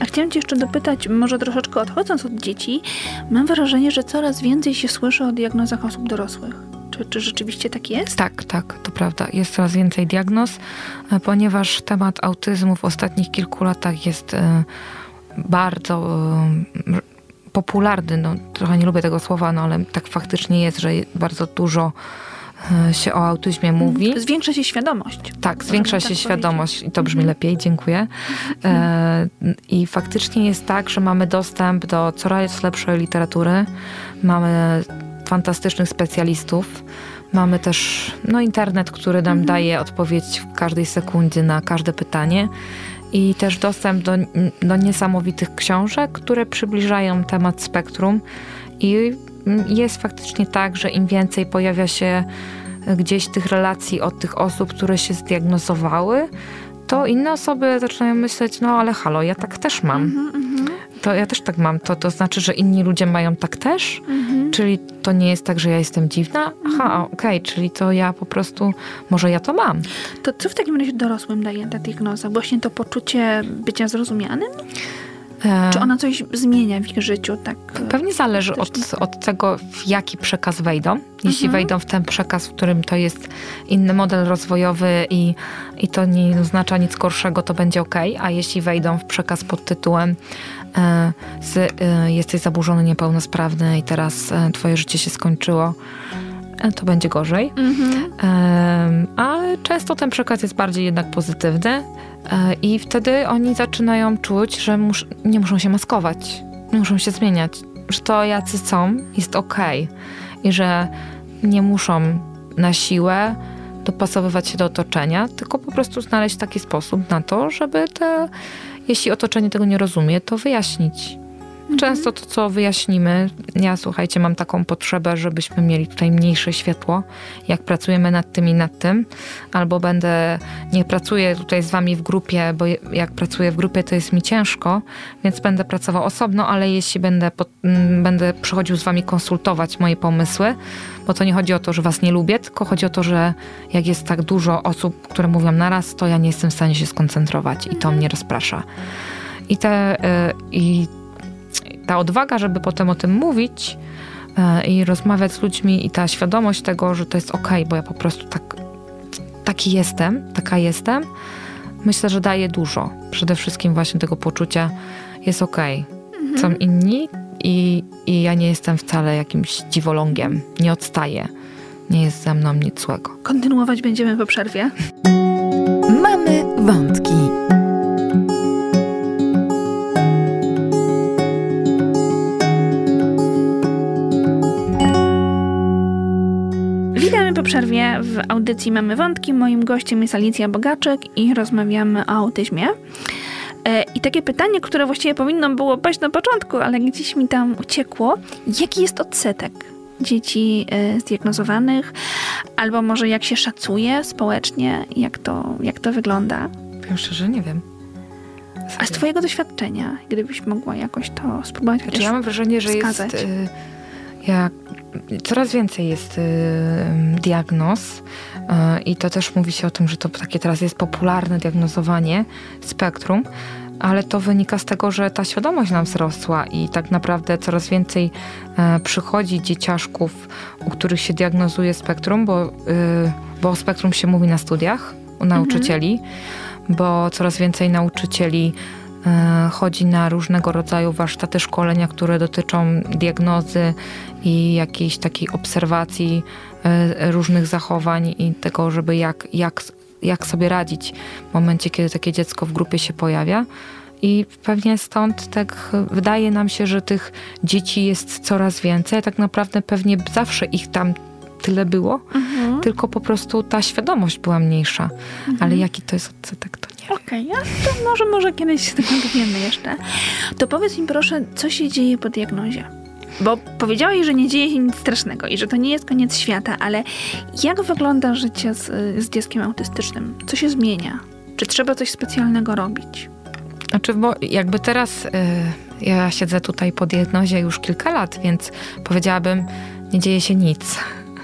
A chciałam Cię jeszcze dopytać, może troszeczkę odchodząc od dzieci, mam wrażenie, że coraz więcej się słyszy o diagnozach osób dorosłych. Czy, czy rzeczywiście tak jest? Tak, tak, to prawda. Jest coraz więcej diagnoz, e, ponieważ temat autyzmu w ostatnich kilku latach jest e, bardzo e, popularny. No, trochę nie lubię tego słowa, no ale tak faktycznie jest, że bardzo dużo się o autyzmie mówi. Zwiększa się świadomość. Tak, zwiększa się tak świadomość i to brzmi mhm. lepiej, dziękuję. E, I faktycznie jest tak, że mamy dostęp do coraz lepszej literatury, mamy fantastycznych specjalistów. Mamy też no, internet, który nam mhm. daje odpowiedź w każdej sekundzie na każde pytanie i też dostęp do, do niesamowitych książek, które przybliżają temat spektrum. I jest faktycznie tak, że im więcej pojawia się gdzieś tych relacji od tych osób, które się zdiagnozowały, to inne osoby zaczynają myśleć, no ale halo, ja tak też mam. Mm -hmm, to ja też tak mam. To, to znaczy, że inni ludzie mają tak też? Mhm. Czyli to nie jest tak, że ja jestem dziwna? Aha, mhm. okej, okay, czyli to ja po prostu, może ja to mam. To co w takim razie dorosłym daje ta diagnoza? Właśnie to poczucie bycia zrozumianym? Czy ona coś zmienia w ich życiu? Tak, Pewnie zależy od, od tego, w jaki przekaz wejdą. Jeśli mhm. wejdą w ten przekaz, w którym to jest inny model rozwojowy i, i to nie oznacza nic gorszego, to będzie ok. A jeśli wejdą w przekaz pod tytułem e, z, e, jesteś zaburzony, niepełnosprawny i teraz e, twoje życie się skończyło, e, to będzie gorzej. Mhm. Ale często ten przekaz jest bardziej jednak pozytywny e, i wtedy oni zaczynają czuć, że mus nie muszą się maskować, nie muszą się zmieniać, że to jacy są jest okej i że nie muszą na siłę dopasowywać się do otoczenia, tylko po prostu znaleźć taki sposób na to, żeby te, jeśli otoczenie tego nie rozumie, to wyjaśnić. Często to, co wyjaśnimy, ja słuchajcie, mam taką potrzebę, żebyśmy mieli tutaj mniejsze światło, jak pracujemy nad tym i nad tym, albo będę, nie pracuję tutaj z wami w grupie, bo jak pracuję w grupie, to jest mi ciężko, więc będę pracował osobno, ale jeśli będę, mm, będę przychodził z wami konsultować moje pomysły, bo to nie chodzi o to, że was nie lubię, tylko chodzi o to, że jak jest tak dużo osób, które mówią naraz, to ja nie jestem w stanie się skoncentrować i to mnie rozprasza. I te, y, i ta odwaga, żeby potem o tym mówić e, i rozmawiać z ludźmi i ta świadomość tego, że to jest ok, bo ja po prostu tak, taki jestem, taka jestem, myślę, że daje dużo. Przede wszystkim właśnie tego poczucia jest ok. Mhm. Są inni i, i ja nie jestem wcale jakimś dziwolągiem, nie odstaję. Nie jest ze mną nic złego. Kontynuować będziemy po przerwie. Mamy wątki. Przerwie w audycji Mamy Wątki. Moim gościem jest Alicja Bogaczek i rozmawiamy o autyzmie. E, I takie pytanie, które właściwie powinno było paść na początku, ale gdzieś mi tam uciekło. Jaki jest odsetek dzieci e, zdiagnozowanych? Albo może jak się szacuje społecznie? Jak to, jak to wygląda? Powiem szczerze, nie wiem. A z twojego doświadczenia, gdybyś mogła jakoś to spróbować znaczy, Ja mam wrażenie, że wskazać. jest... Y jak coraz więcej jest y, diagnoz y, i to też mówi się o tym, że to takie teraz jest popularne diagnozowanie spektrum, ale to wynika z tego, że ta świadomość nam wzrosła i tak naprawdę coraz więcej y, przychodzi dzieciaszków, u których się diagnozuje spektrum, bo, y, bo o spektrum się mówi na studiach u nauczycieli, mhm. bo coraz więcej nauczycieli chodzi na różnego rodzaju warsztaty szkolenia, które dotyczą diagnozy i jakiejś takiej obserwacji e, różnych zachowań i tego, żeby jak, jak, jak sobie radzić w momencie, kiedy takie dziecko w grupie się pojawia. I pewnie stąd tak wydaje nam się, że tych dzieci jest coraz więcej. Tak naprawdę pewnie zawsze ich tam tyle było, mhm. tylko po prostu ta świadomość była mniejsza. Mhm. Ale jaki to jest odsetek, to Okej, okay, to może, może kiedyś się tego dowiemy jeszcze. To powiedz mi proszę, co się dzieje po diagnozie? Bo powiedziałeś, że nie dzieje się nic strasznego i że to nie jest koniec świata, ale jak wygląda życie z, z dzieckiem autystycznym? Co się zmienia? Czy trzeba coś specjalnego robić? Znaczy, bo jakby teraz y, ja siedzę tutaj po diagnozie już kilka lat, więc powiedziałabym, nie dzieje się nic.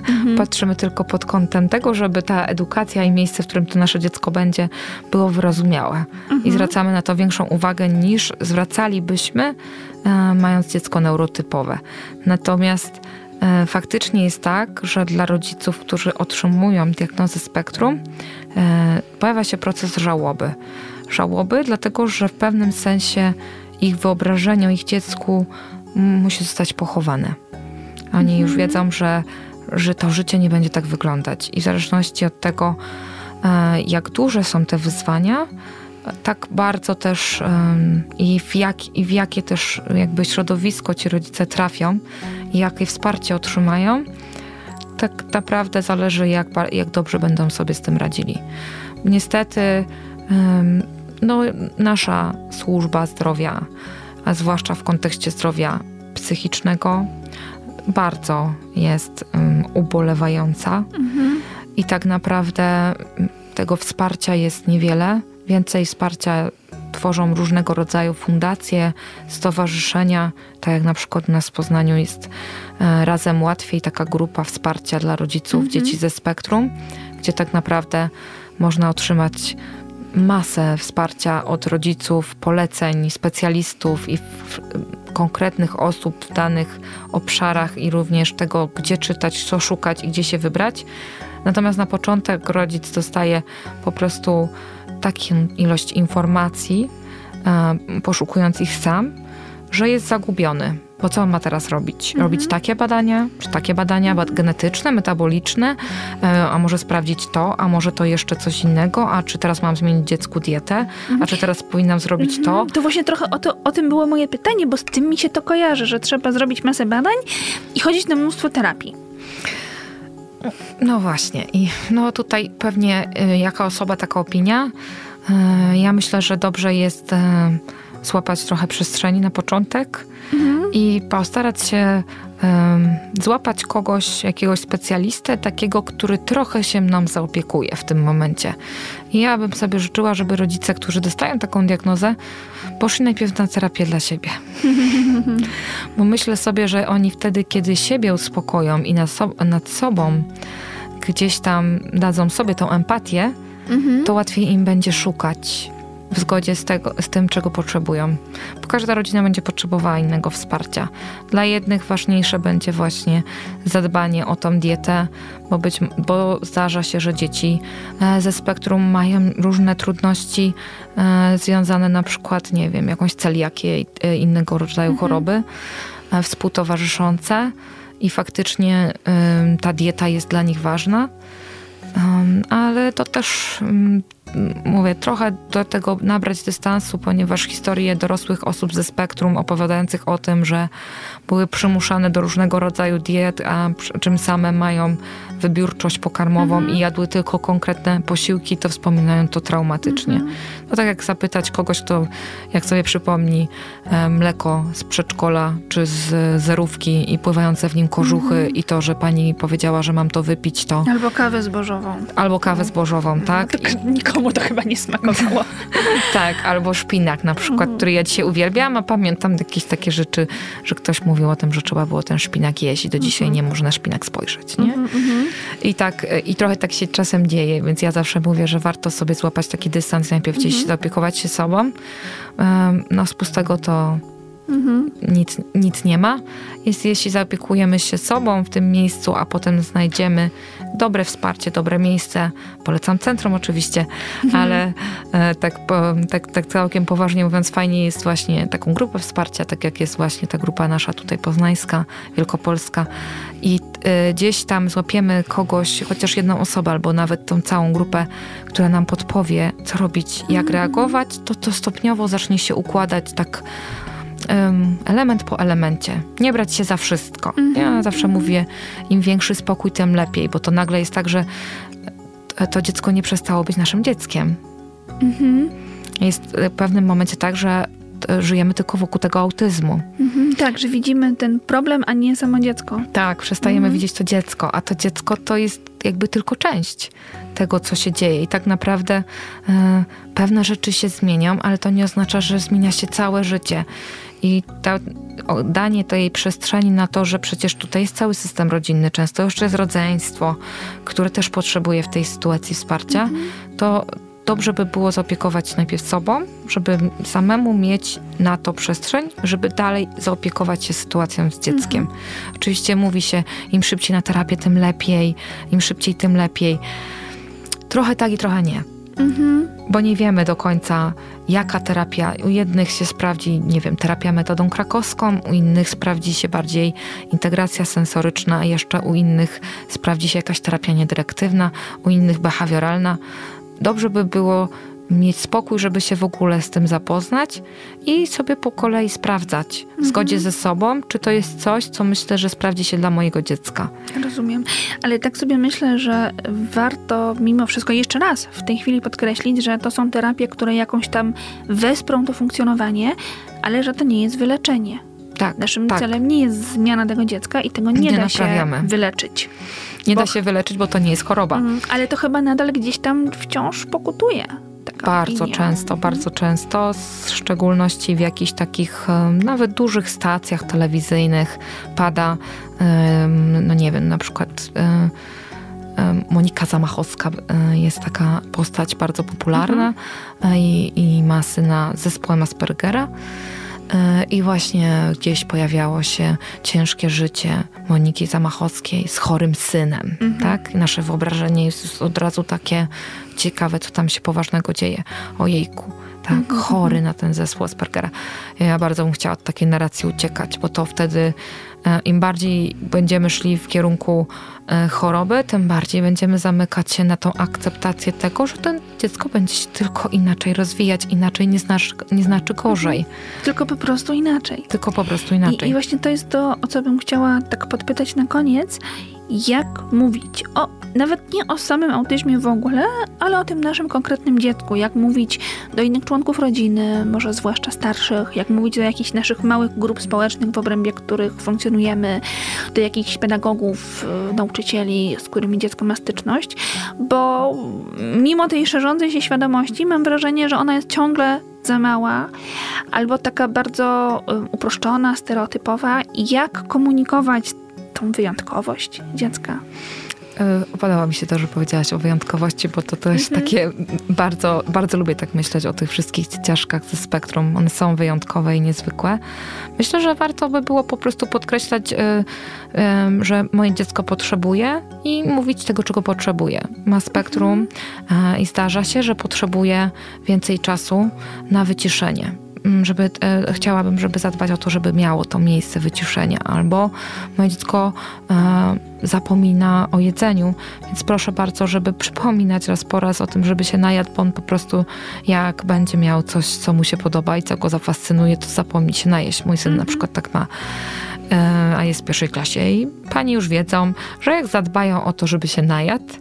Mhm. Patrzymy tylko pod kątem tego, żeby ta edukacja i miejsce, w którym to nasze dziecko będzie, było wyrozumiałe. Mhm. I zwracamy na to większą uwagę niż zwracalibyśmy, e, mając dziecko neurotypowe. Natomiast e, faktycznie jest tak, że dla rodziców, którzy otrzymują diagnozę spektrum, e, pojawia się proces żałoby. Żałoby, dlatego że w pewnym sensie ich wyobrażenie o ich dziecku musi zostać pochowane. Oni mhm. już wiedzą, że że to życie nie będzie tak wyglądać. I w zależności od tego, e, jak duże są te wyzwania, tak bardzo też i w, jak, i w jakie też jakby środowisko ci rodzice trafią jakie wsparcie otrzymają, tak naprawdę zależy, jak, jak dobrze będą sobie z tym radzili. Niestety, no, nasza służba zdrowia, a zwłaszcza w kontekście zdrowia psychicznego, bardzo jest um, ubolewająca mhm. i tak naprawdę tego wsparcia jest niewiele. Więcej wsparcia tworzą różnego rodzaju fundacje, stowarzyszenia, tak jak na przykład u nas w Poznaniu jest e, Razem Łatwiej, taka grupa wsparcia dla rodziców mhm. dzieci ze spektrum, gdzie tak naprawdę można otrzymać masę wsparcia od rodziców, poleceń, specjalistów i konkretnych osób w danych obszarach i również tego, gdzie czytać, co szukać i gdzie się wybrać. Natomiast na początek rodzic dostaje po prostu taką ilość informacji, e, poszukując ich sam, że jest zagubiony. Bo co on ma teraz robić? Robić takie badania, czy takie badania bad genetyczne, metaboliczne, e, a może sprawdzić to, a może to jeszcze coś innego, a czy teraz mam zmienić dziecku dietę, a czy teraz powinnam zrobić to? To właśnie trochę o, to, o tym było moje pytanie, bo z tym mi się to kojarzy, że trzeba zrobić masę badań i chodzić na mnóstwo terapii. No właśnie. I no tutaj pewnie y, jaka osoba, taka opinia. Y, ja myślę, że dobrze jest złapać trochę przestrzeni na początek i postarać się złapać kogoś, jakiegoś specjalistę, takiego, który trochę się nam zaopiekuje w tym momencie. I ja bym sobie życzyła, żeby rodzice, którzy dostają taką diagnozę, poszli najpierw na terapię dla siebie. *laughs* Bo myślę sobie, że oni wtedy, kiedy siebie uspokoją i nad, so- nad sobą gdzieś tam dadzą sobie tą empatię, to łatwiej im będzie szukać w zgodzie z, tego, z tym, czego potrzebują. Bo każda rodzina będzie potrzebowała innego wsparcia. Dla jednych ważniejsze będzie właśnie zadbanie o tą dietę, bo, być, bo zdarza się, że dzieci e, ze spektrum mają różne trudności e, związane na przykład, nie wiem, jakąś celiakię i e, innego rodzaju choroby e, współtowarzyszące i faktycznie ta dieta jest dla nich ważna. Ym, ale to też, mówię, trochę do tego nabrać dystansu, ponieważ historie dorosłych osób ze spektrum opowiadających o tym, że były przymuszane do różnego rodzaju diet, a czym same mają wybiórczość pokarmową i jadły tylko konkretne posiłki, to wspominają to traumatycznie. No tak jak zapytać kogoś, kto jak sobie przypomni e, mleko z przedszkola czy z zerówki i pływające w nim kożuchy i to, że pani powiedziała, że mam to wypić, to Albo kawę zbożową. albo kawę zbożową, tak? No to nikomu to chyba nie smakowało. *laughs* Tak, albo szpinak na przykład, który ja dzisiaj uwielbiam, a pamiętam jakieś takie rzeczy, że ktoś mówił o tym, że trzeba było ten szpinak jeść i do dzisiaj nie można szpinak spojrzeć, nie? I tak, i trochę tak się czasem dzieje, więc ja zawsze mówię, że warto sobie złapać taki dystans, najpierw gdzieś zaopiekować się sobą. No z pustego to nic, nic nie ma. Jest, jeśli zaopiekujemy się sobą w tym miejscu, a potem znajdziemy dobre wsparcie, dobre miejsce, polecam centrum oczywiście, ale e, tak, tak, tak całkiem poważnie mówiąc, fajnie jest właśnie taką grupę wsparcia, tak jak jest właśnie ta grupa nasza tutaj poznańska, wielkopolska. I e, gdzieś tam złapiemy kogoś, chociaż jedną osobę, albo nawet tą całą grupę, która nam podpowie, co robić, jak reagować, to to stopniowo zacznie się układać tak element po elemencie. Nie brać się za wszystko. Ja zawsze mówię, im większy spokój, tym lepiej, bo to nagle jest tak, że to- to dziecko nie przestało być naszym dzieckiem. Jest w pewnym momencie tak, że e, żyjemy tylko wokół tego autyzmu. Mhm, tak, że widzimy ten problem, a nie samo dziecko. Tak, przestajemy widzieć to dziecko, a to dziecko to jest jakby tylko część tego, co się dzieje. I tak naprawdę e, pewne rzeczy się zmienią, ale to nie oznacza, że zmienia się całe życie. I ta, danie tej przestrzeni na to, że przecież tutaj jest cały system rodzinny, często jeszcze jest rodzeństwo, które też potrzebuje w tej sytuacji wsparcia, to dobrze by było zaopiekować się najpierw sobą, żeby samemu mieć na to przestrzeń, żeby dalej zaopiekować się sytuacją z dzieckiem. Oczywiście mówi się, im szybciej na terapię, tym lepiej, im szybciej, tym lepiej. Trochę tak i trochę nie. Bo nie wiemy do końca, jaka terapia. U jednych się sprawdzi, nie wiem, terapia metodą krakowską, u innych sprawdzi się bardziej integracja sensoryczna, jeszcze u innych sprawdzi się jakaś terapia niedyrektywna, u innych behawioralna. Dobrze by było mieć spokój, żeby się w ogóle z tym zapoznać i sobie po kolei sprawdzać w zgodzie ze sobą, czy to jest coś, co myślę, że sprawdzi się dla mojego dziecka. Rozumiem. Ale tak sobie myślę, że warto mimo wszystko jeszcze raz w tej chwili podkreślić, że to są terapie, które jakąś tam wesprą to funkcjonowanie, ale że to nie jest wyleczenie. Tak, Naszym tak. celem nie jest zmiana tego dziecka i tego nie, Nie da naprawiamy. się wyleczyć. Nie bo- da się wyleczyć, bo to nie jest choroba. Mhm. Ale to chyba nadal gdzieś tam wciąż pokutuje. Taka Bardzo opinia. często, bardzo często, w szczególności w jakichś takich nawet dużych stacjach telewizyjnych pada, no nie wiem, na przykład em, Monika Zamachowska e, jest taka postać bardzo popularna e, i, i ma syna z zespołem Aspergera. E, I właśnie gdzieś pojawiało się ciężkie życie Moniki Zamachowskiej z chorym synem. Tak? I nasze wyobrażenie jest od razu takie ciekawe, co tam się poważnego dzieje. Ojejku, tak, mm -hmm. chory na ten zespół Aspergera. Ja bardzo bym chciała od takiej narracji uciekać, bo to wtedy e, im bardziej będziemy szli w kierunku e, choroby, tym bardziej będziemy zamykać się na tą akceptację tego, że to dziecko będzie się tylko inaczej rozwijać, inaczej nie, znaczy, nie znaczy gorzej. Mhm. Tylko po prostu inaczej. Tylko po prostu inaczej. I, I właśnie to jest to, o co bym chciała tak podpytać na koniec jak mówić o, nawet nie o samym autyzmie w ogóle, ale o tym naszym konkretnym dziecku, jak mówić do innych członków rodziny, może zwłaszcza starszych, jak mówić do jakichś naszych małych grup społecznych, w obrębie których funkcjonujemy, do jakichś pedagogów, y, nauczycieli, z którymi dziecko ma styczność, bo mimo tej szerzącej się świadomości mam wrażenie, że ona jest ciągle za mała, albo taka bardzo y, uproszczona, stereotypowa. Jak komunikować tą wyjątkowość dziecka. E, podoba mi się to, że powiedziałaś o wyjątkowości, bo to, jest mhm. takie, bardzo, bardzo lubię tak myśleć o tych wszystkich dzieciaszkach ze spektrum. One są wyjątkowe i niezwykłe. Myślę, że warto by było po prostu podkreślać, y, że moje dziecko potrzebuje i mówić tego, czego potrzebuje. Ma spektrum mhm. y, i zdarza się, że potrzebuje więcej czasu na wyciszenie żeby, e, chciałabym, żeby zadbać o to, żeby miało to miejsce wyciszenia, albo moje dziecko e, zapomina o jedzeniu, więc proszę bardzo, żeby przypominać raz po raz o tym, żeby się najadł, bo on po prostu jak będzie miał coś, co mu się podoba i co go zafascynuje, to zapomni się najeść. Mój syn mm -hmm. na mhm. przykład tak ma e, a jest w pierwszej klasie i pani już wiedzą, że jak zadbają o to, żeby się najadł,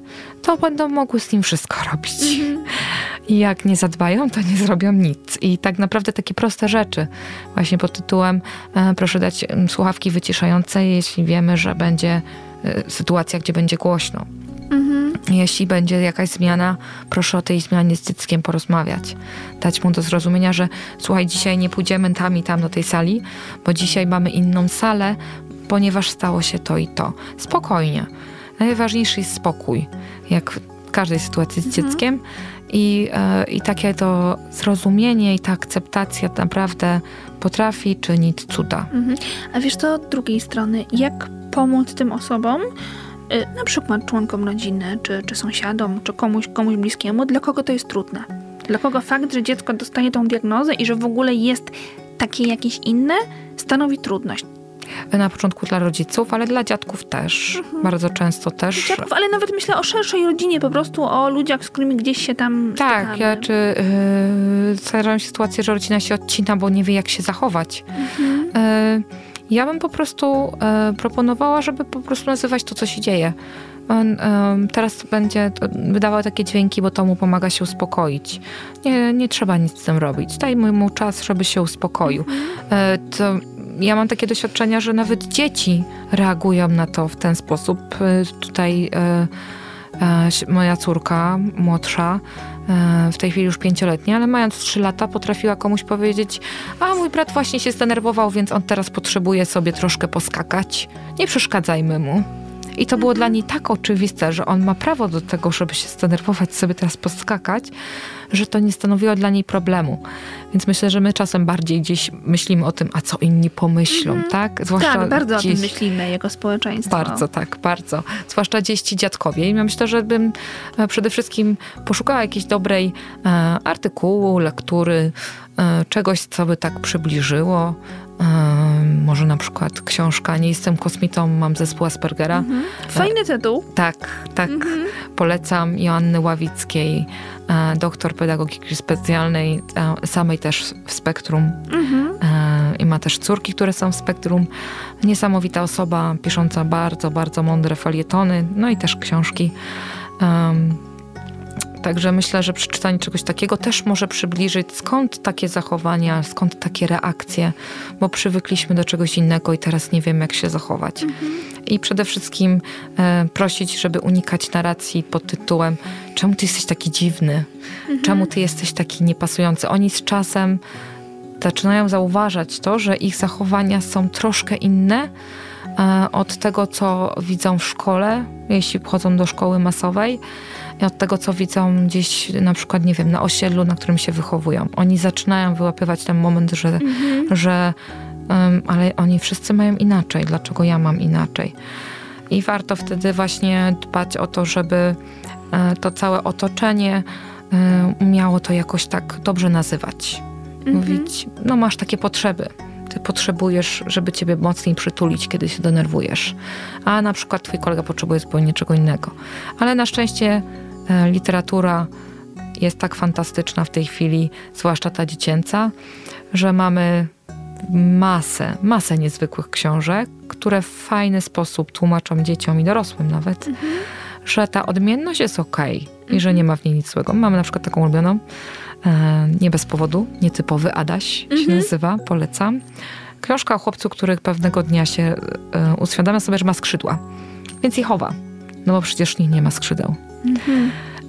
to będą mogły z nim wszystko robić. Mm -hmm. I jak nie zadbają, to nie zrobią nic. I tak naprawdę takie proste rzeczy, właśnie pod tytułem e, proszę dać słuchawki wyciszające, jeśli wiemy, że będzie e, sytuacja, gdzie będzie głośno. Mhm. Jeśli będzie jakaś zmiana, proszę o tej zmianie z dzieckiem porozmawiać. Dać mu do zrozumienia, że słuchaj, dzisiaj nie pójdziemy tam i tam do tej sali, bo dzisiaj mamy inną salę, ponieważ stało się to i to. Spokojnie. Najważniejszy jest spokój, jak w każdej sytuacji z mhm. dzieckiem. I, e, I takie to zrozumienie i ta akceptacja naprawdę potrafi czynić cuda. Mhm. A wiesz co, od drugiej strony, jak pomóc tym osobom, y, na przykład członkom rodziny, czy, czy sąsiadom, czy komuś, komuś bliskiemu, dla kogo to jest trudne? Dla kogo fakt, że dziecko dostaje tą diagnozę i że w ogóle jest takie jakieś inne, stanowi trudność na początku dla rodziców, ale dla dziadków też. Mhm. Bardzo często też. Dziadków, ale nawet myślę o szerszej rodzinie, po prostu o ludziach, z którymi gdzieś się tam Tak, stykamy. ja czy yy, się sytuacje, że rodzina się odcina, bo nie wie jak się zachować. Mhm. Yy, ja bym po prostu yy, proponowała, żeby po prostu nazywać to, co się dzieje. On teraz będzie wydawał takie dźwięki, bo to mu pomaga się uspokoić. Nie, nie trzeba nic z tym robić. Dajmy mu czas, żeby się uspokoił. Mhm. To ja mam takie doświadczenia, że nawet dzieci reagują na to w ten sposób. Y, tutaj y, y, moja córka młodsza, w tej chwili już pięcioletnia, ale mając trzy lata potrafiła komuś powiedzieć, a mój brat właśnie się zdenerwował, więc on teraz potrzebuje sobie troszkę poskakać. Nie przeszkadzajmy mu. I to było dla niej tak oczywiste, że on ma prawo do tego, żeby się zdenerwować, sobie teraz poskakać, że to nie stanowiło dla niej problemu. Więc myślę, że my czasem bardziej gdzieś myślimy o tym, a co inni pomyślą, mm -hmm. tak? Zwłaszcza tak, bardzo gdzieś... o tym myślimy jako społeczeństwo. Bardzo, tak, bardzo. Zwłaszcza gdzieś ci dziadkowie. I myślę, że bym e, przede wszystkim poszukała jakiejś dobrej e, artykułu, lektury, e, czegoś, co by tak przybliżyło może na przykład książka Nie jestem kosmitą, mam zespół Aspergera. Mhm. Fajny tytuł. Tak, tak. Mhm. Polecam Joanny Ławickiej, e, doktor pedagogiki specjalnej, e, samej też w spektrum. Mhm. E, I ma też córki, które są w spektrum. Niesamowita osoba, pisząca bardzo, bardzo mądre falietony, no i też książki. Także myślę, że przeczytanie czegoś takiego też może przybliżyć, skąd takie zachowania, skąd takie reakcje, bo przywykliśmy do czegoś innego i teraz nie wiemy, jak się zachować. Mhm. I przede wszystkim e, prosić, żeby unikać narracji pod tytułem czemu ty jesteś taki dziwny, mhm. czemu ty jesteś taki niepasujący. Oni z czasem zaczynają zauważać to, że ich zachowania są troszkę inne, e, od tego, co widzą w szkole, jeśli chodzą do szkoły masowej, i od tego, co widzą gdzieś na przykład, nie wiem, na osiedlu, na którym się wychowują. Oni zaczynają wyłapywać ten moment, że, mhm. że um, ale oni wszyscy mają inaczej, dlaczego ja mam inaczej. I warto wtedy właśnie dbać o to, żeby e, to całe otoczenie umiało to jakoś tak dobrze nazywać. Mhm. Mówić, no masz takie potrzeby. Ty potrzebujesz, żeby ciebie mocniej przytulić, kiedy się denerwujesz. A na przykład twój kolega potrzebuje zupełnie czego innego. Ale na szczęście e, literatura jest tak fantastyczna w tej chwili, zwłaszcza ta dziecięca, że mamy masę, masę niezwykłych książek, które w fajny sposób tłumaczą dzieciom i dorosłym nawet, że ta odmienność jest okej i że nie ma w niej nic złego. Mamy na przykład taką ulubioną, e, nie bez powodu, nietypowy Adaś się nazywa, polecam. Książka o chłopcu, który pewnego dnia się e, uświadamia sobie, że ma skrzydła, więc je chowa, no bo przecież nie ma skrzydeł.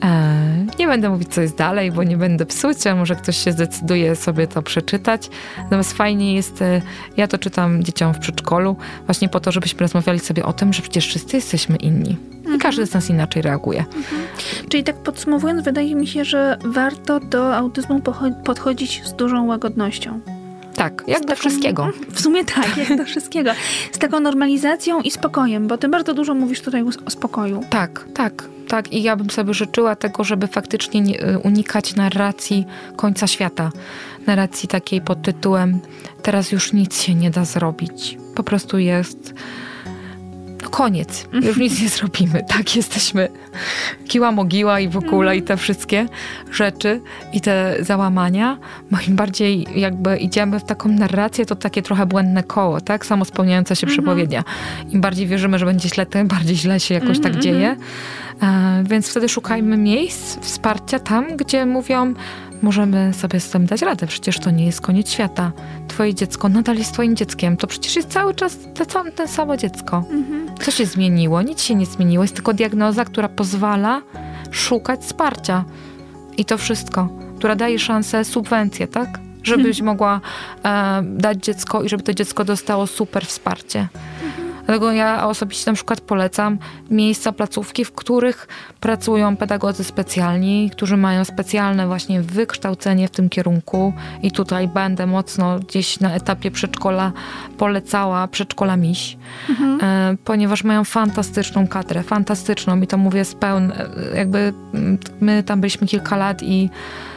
E, nie będę mówić, co jest dalej, bo nie będę psuć, a może ktoś się zdecyduje sobie to przeczytać. Natomiast fajnie jest, e, ja to czytam dzieciom w przedszkolu, właśnie po to, żebyśmy rozmawiali sobie o tym, że przecież wszyscy jesteśmy inni. I każdy z nas inaczej reaguje. Czyli tak podsumowując, wydaje mi się, że warto do autyzmu podchodzić z dużą łagodnością. Tak, jak Z do taką- wszystkiego. *laughs* W sumie tak, jak do wszystkiego. Z taką normalizacją i spokojem, bo ty bardzo dużo mówisz tutaj o spokoju. Tak, tak, tak. I ja bym sobie życzyła tego, żeby faktycznie nie, y, unikać narracji końca świata. Narracji takiej pod tytułem teraz już nic się nie da zrobić. Po prostu jest no koniec. Już nic nie zrobimy. Tak, jesteśmy kiła mogiła i w ogóle i te wszystkie rzeczy i te załamania. Bo im bardziej jakby idziemy w taką narrację, to takie trochę błędne koło, tak? Samo spełniająca się przepowiednia. Im bardziej wierzymy, że będzie źle, tym bardziej źle się jakoś tak dzieje. E, więc wtedy szukajmy miejsc wsparcia tam, gdzie mówią, możemy sobie z tym dać radę, przecież to nie jest koniec świata. Twoje dziecko nadal jest twoim dzieckiem, to przecież jest cały czas te, samo dziecko. Co się zmieniło? Nic się nie zmieniło, jest tylko diagnoza, która pozwala szukać wsparcia. I to wszystko, która daje szansę, subwencję, tak? Żebyś *laughs* mogła e, dać dziecko i żeby to dziecko dostało super wsparcie. Dlatego ja osobiście na przykład polecam miejsca, placówki, w których pracują pedagodzy specjalni, którzy mają specjalne właśnie wykształcenie w tym kierunku. I tutaj będę mocno gdzieś na etapie przedszkola polecała przedszkola Miś, e, ponieważ mają fantastyczną kadrę, fantastyczną. I to mówię z pełn, e, jakby my tam byliśmy kilka lat i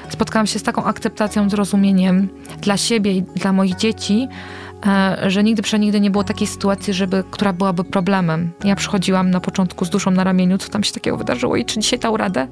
spotkałam się z taką akceptacją, zrozumieniem dla siebie i dla moich dzieci, że nigdy przenigdy nie było takiej sytuacji, żeby, która byłaby problemem. Ja przychodziłam na początku z duszą na ramieniu, co tam się takiego wydarzyło i czy dzisiaj dał radę.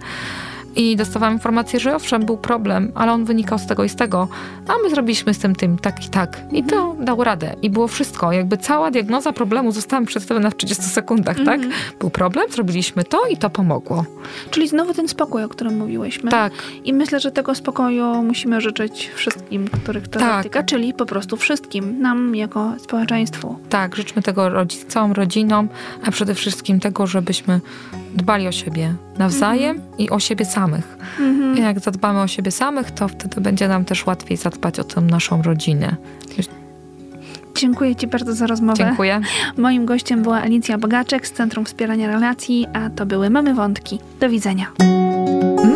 I dostawałam informację, że owszem, był problem, ale on wynikał z tego i z tego. A my zrobiliśmy z tym tym tak i tak. I to dało radę. I było wszystko. Jakby cała diagnoza problemu została przedstawiona w 30 sekundach, tak? Był problem, zrobiliśmy to i to pomogło. Czyli znowu ten spokój, o którym mówiłyśmy. Tak. I myślę, że tego spokoju musimy życzyć wszystkim, których to Tak. dotyka, czyli po prostu wszystkim, nam jako społeczeństwu. Tak, życzmy tego rodzi- całym rodzinom, a przede wszystkim tego, żebyśmy dbali o siebie nawzajem i o siebie samych. I jak zadbamy o siebie samych, to wtedy będzie nam też łatwiej zadbać o tę naszą rodzinę. Dziękuję Ci bardzo za rozmowę. Dziękuję. Moim gościem była Alicja Bogaczek z Centrum Wspierania Relacji, a to były Mamy Wątki. Do widzenia.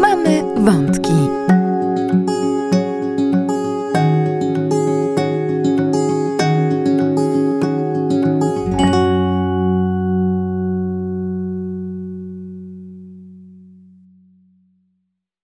Mamy wątki.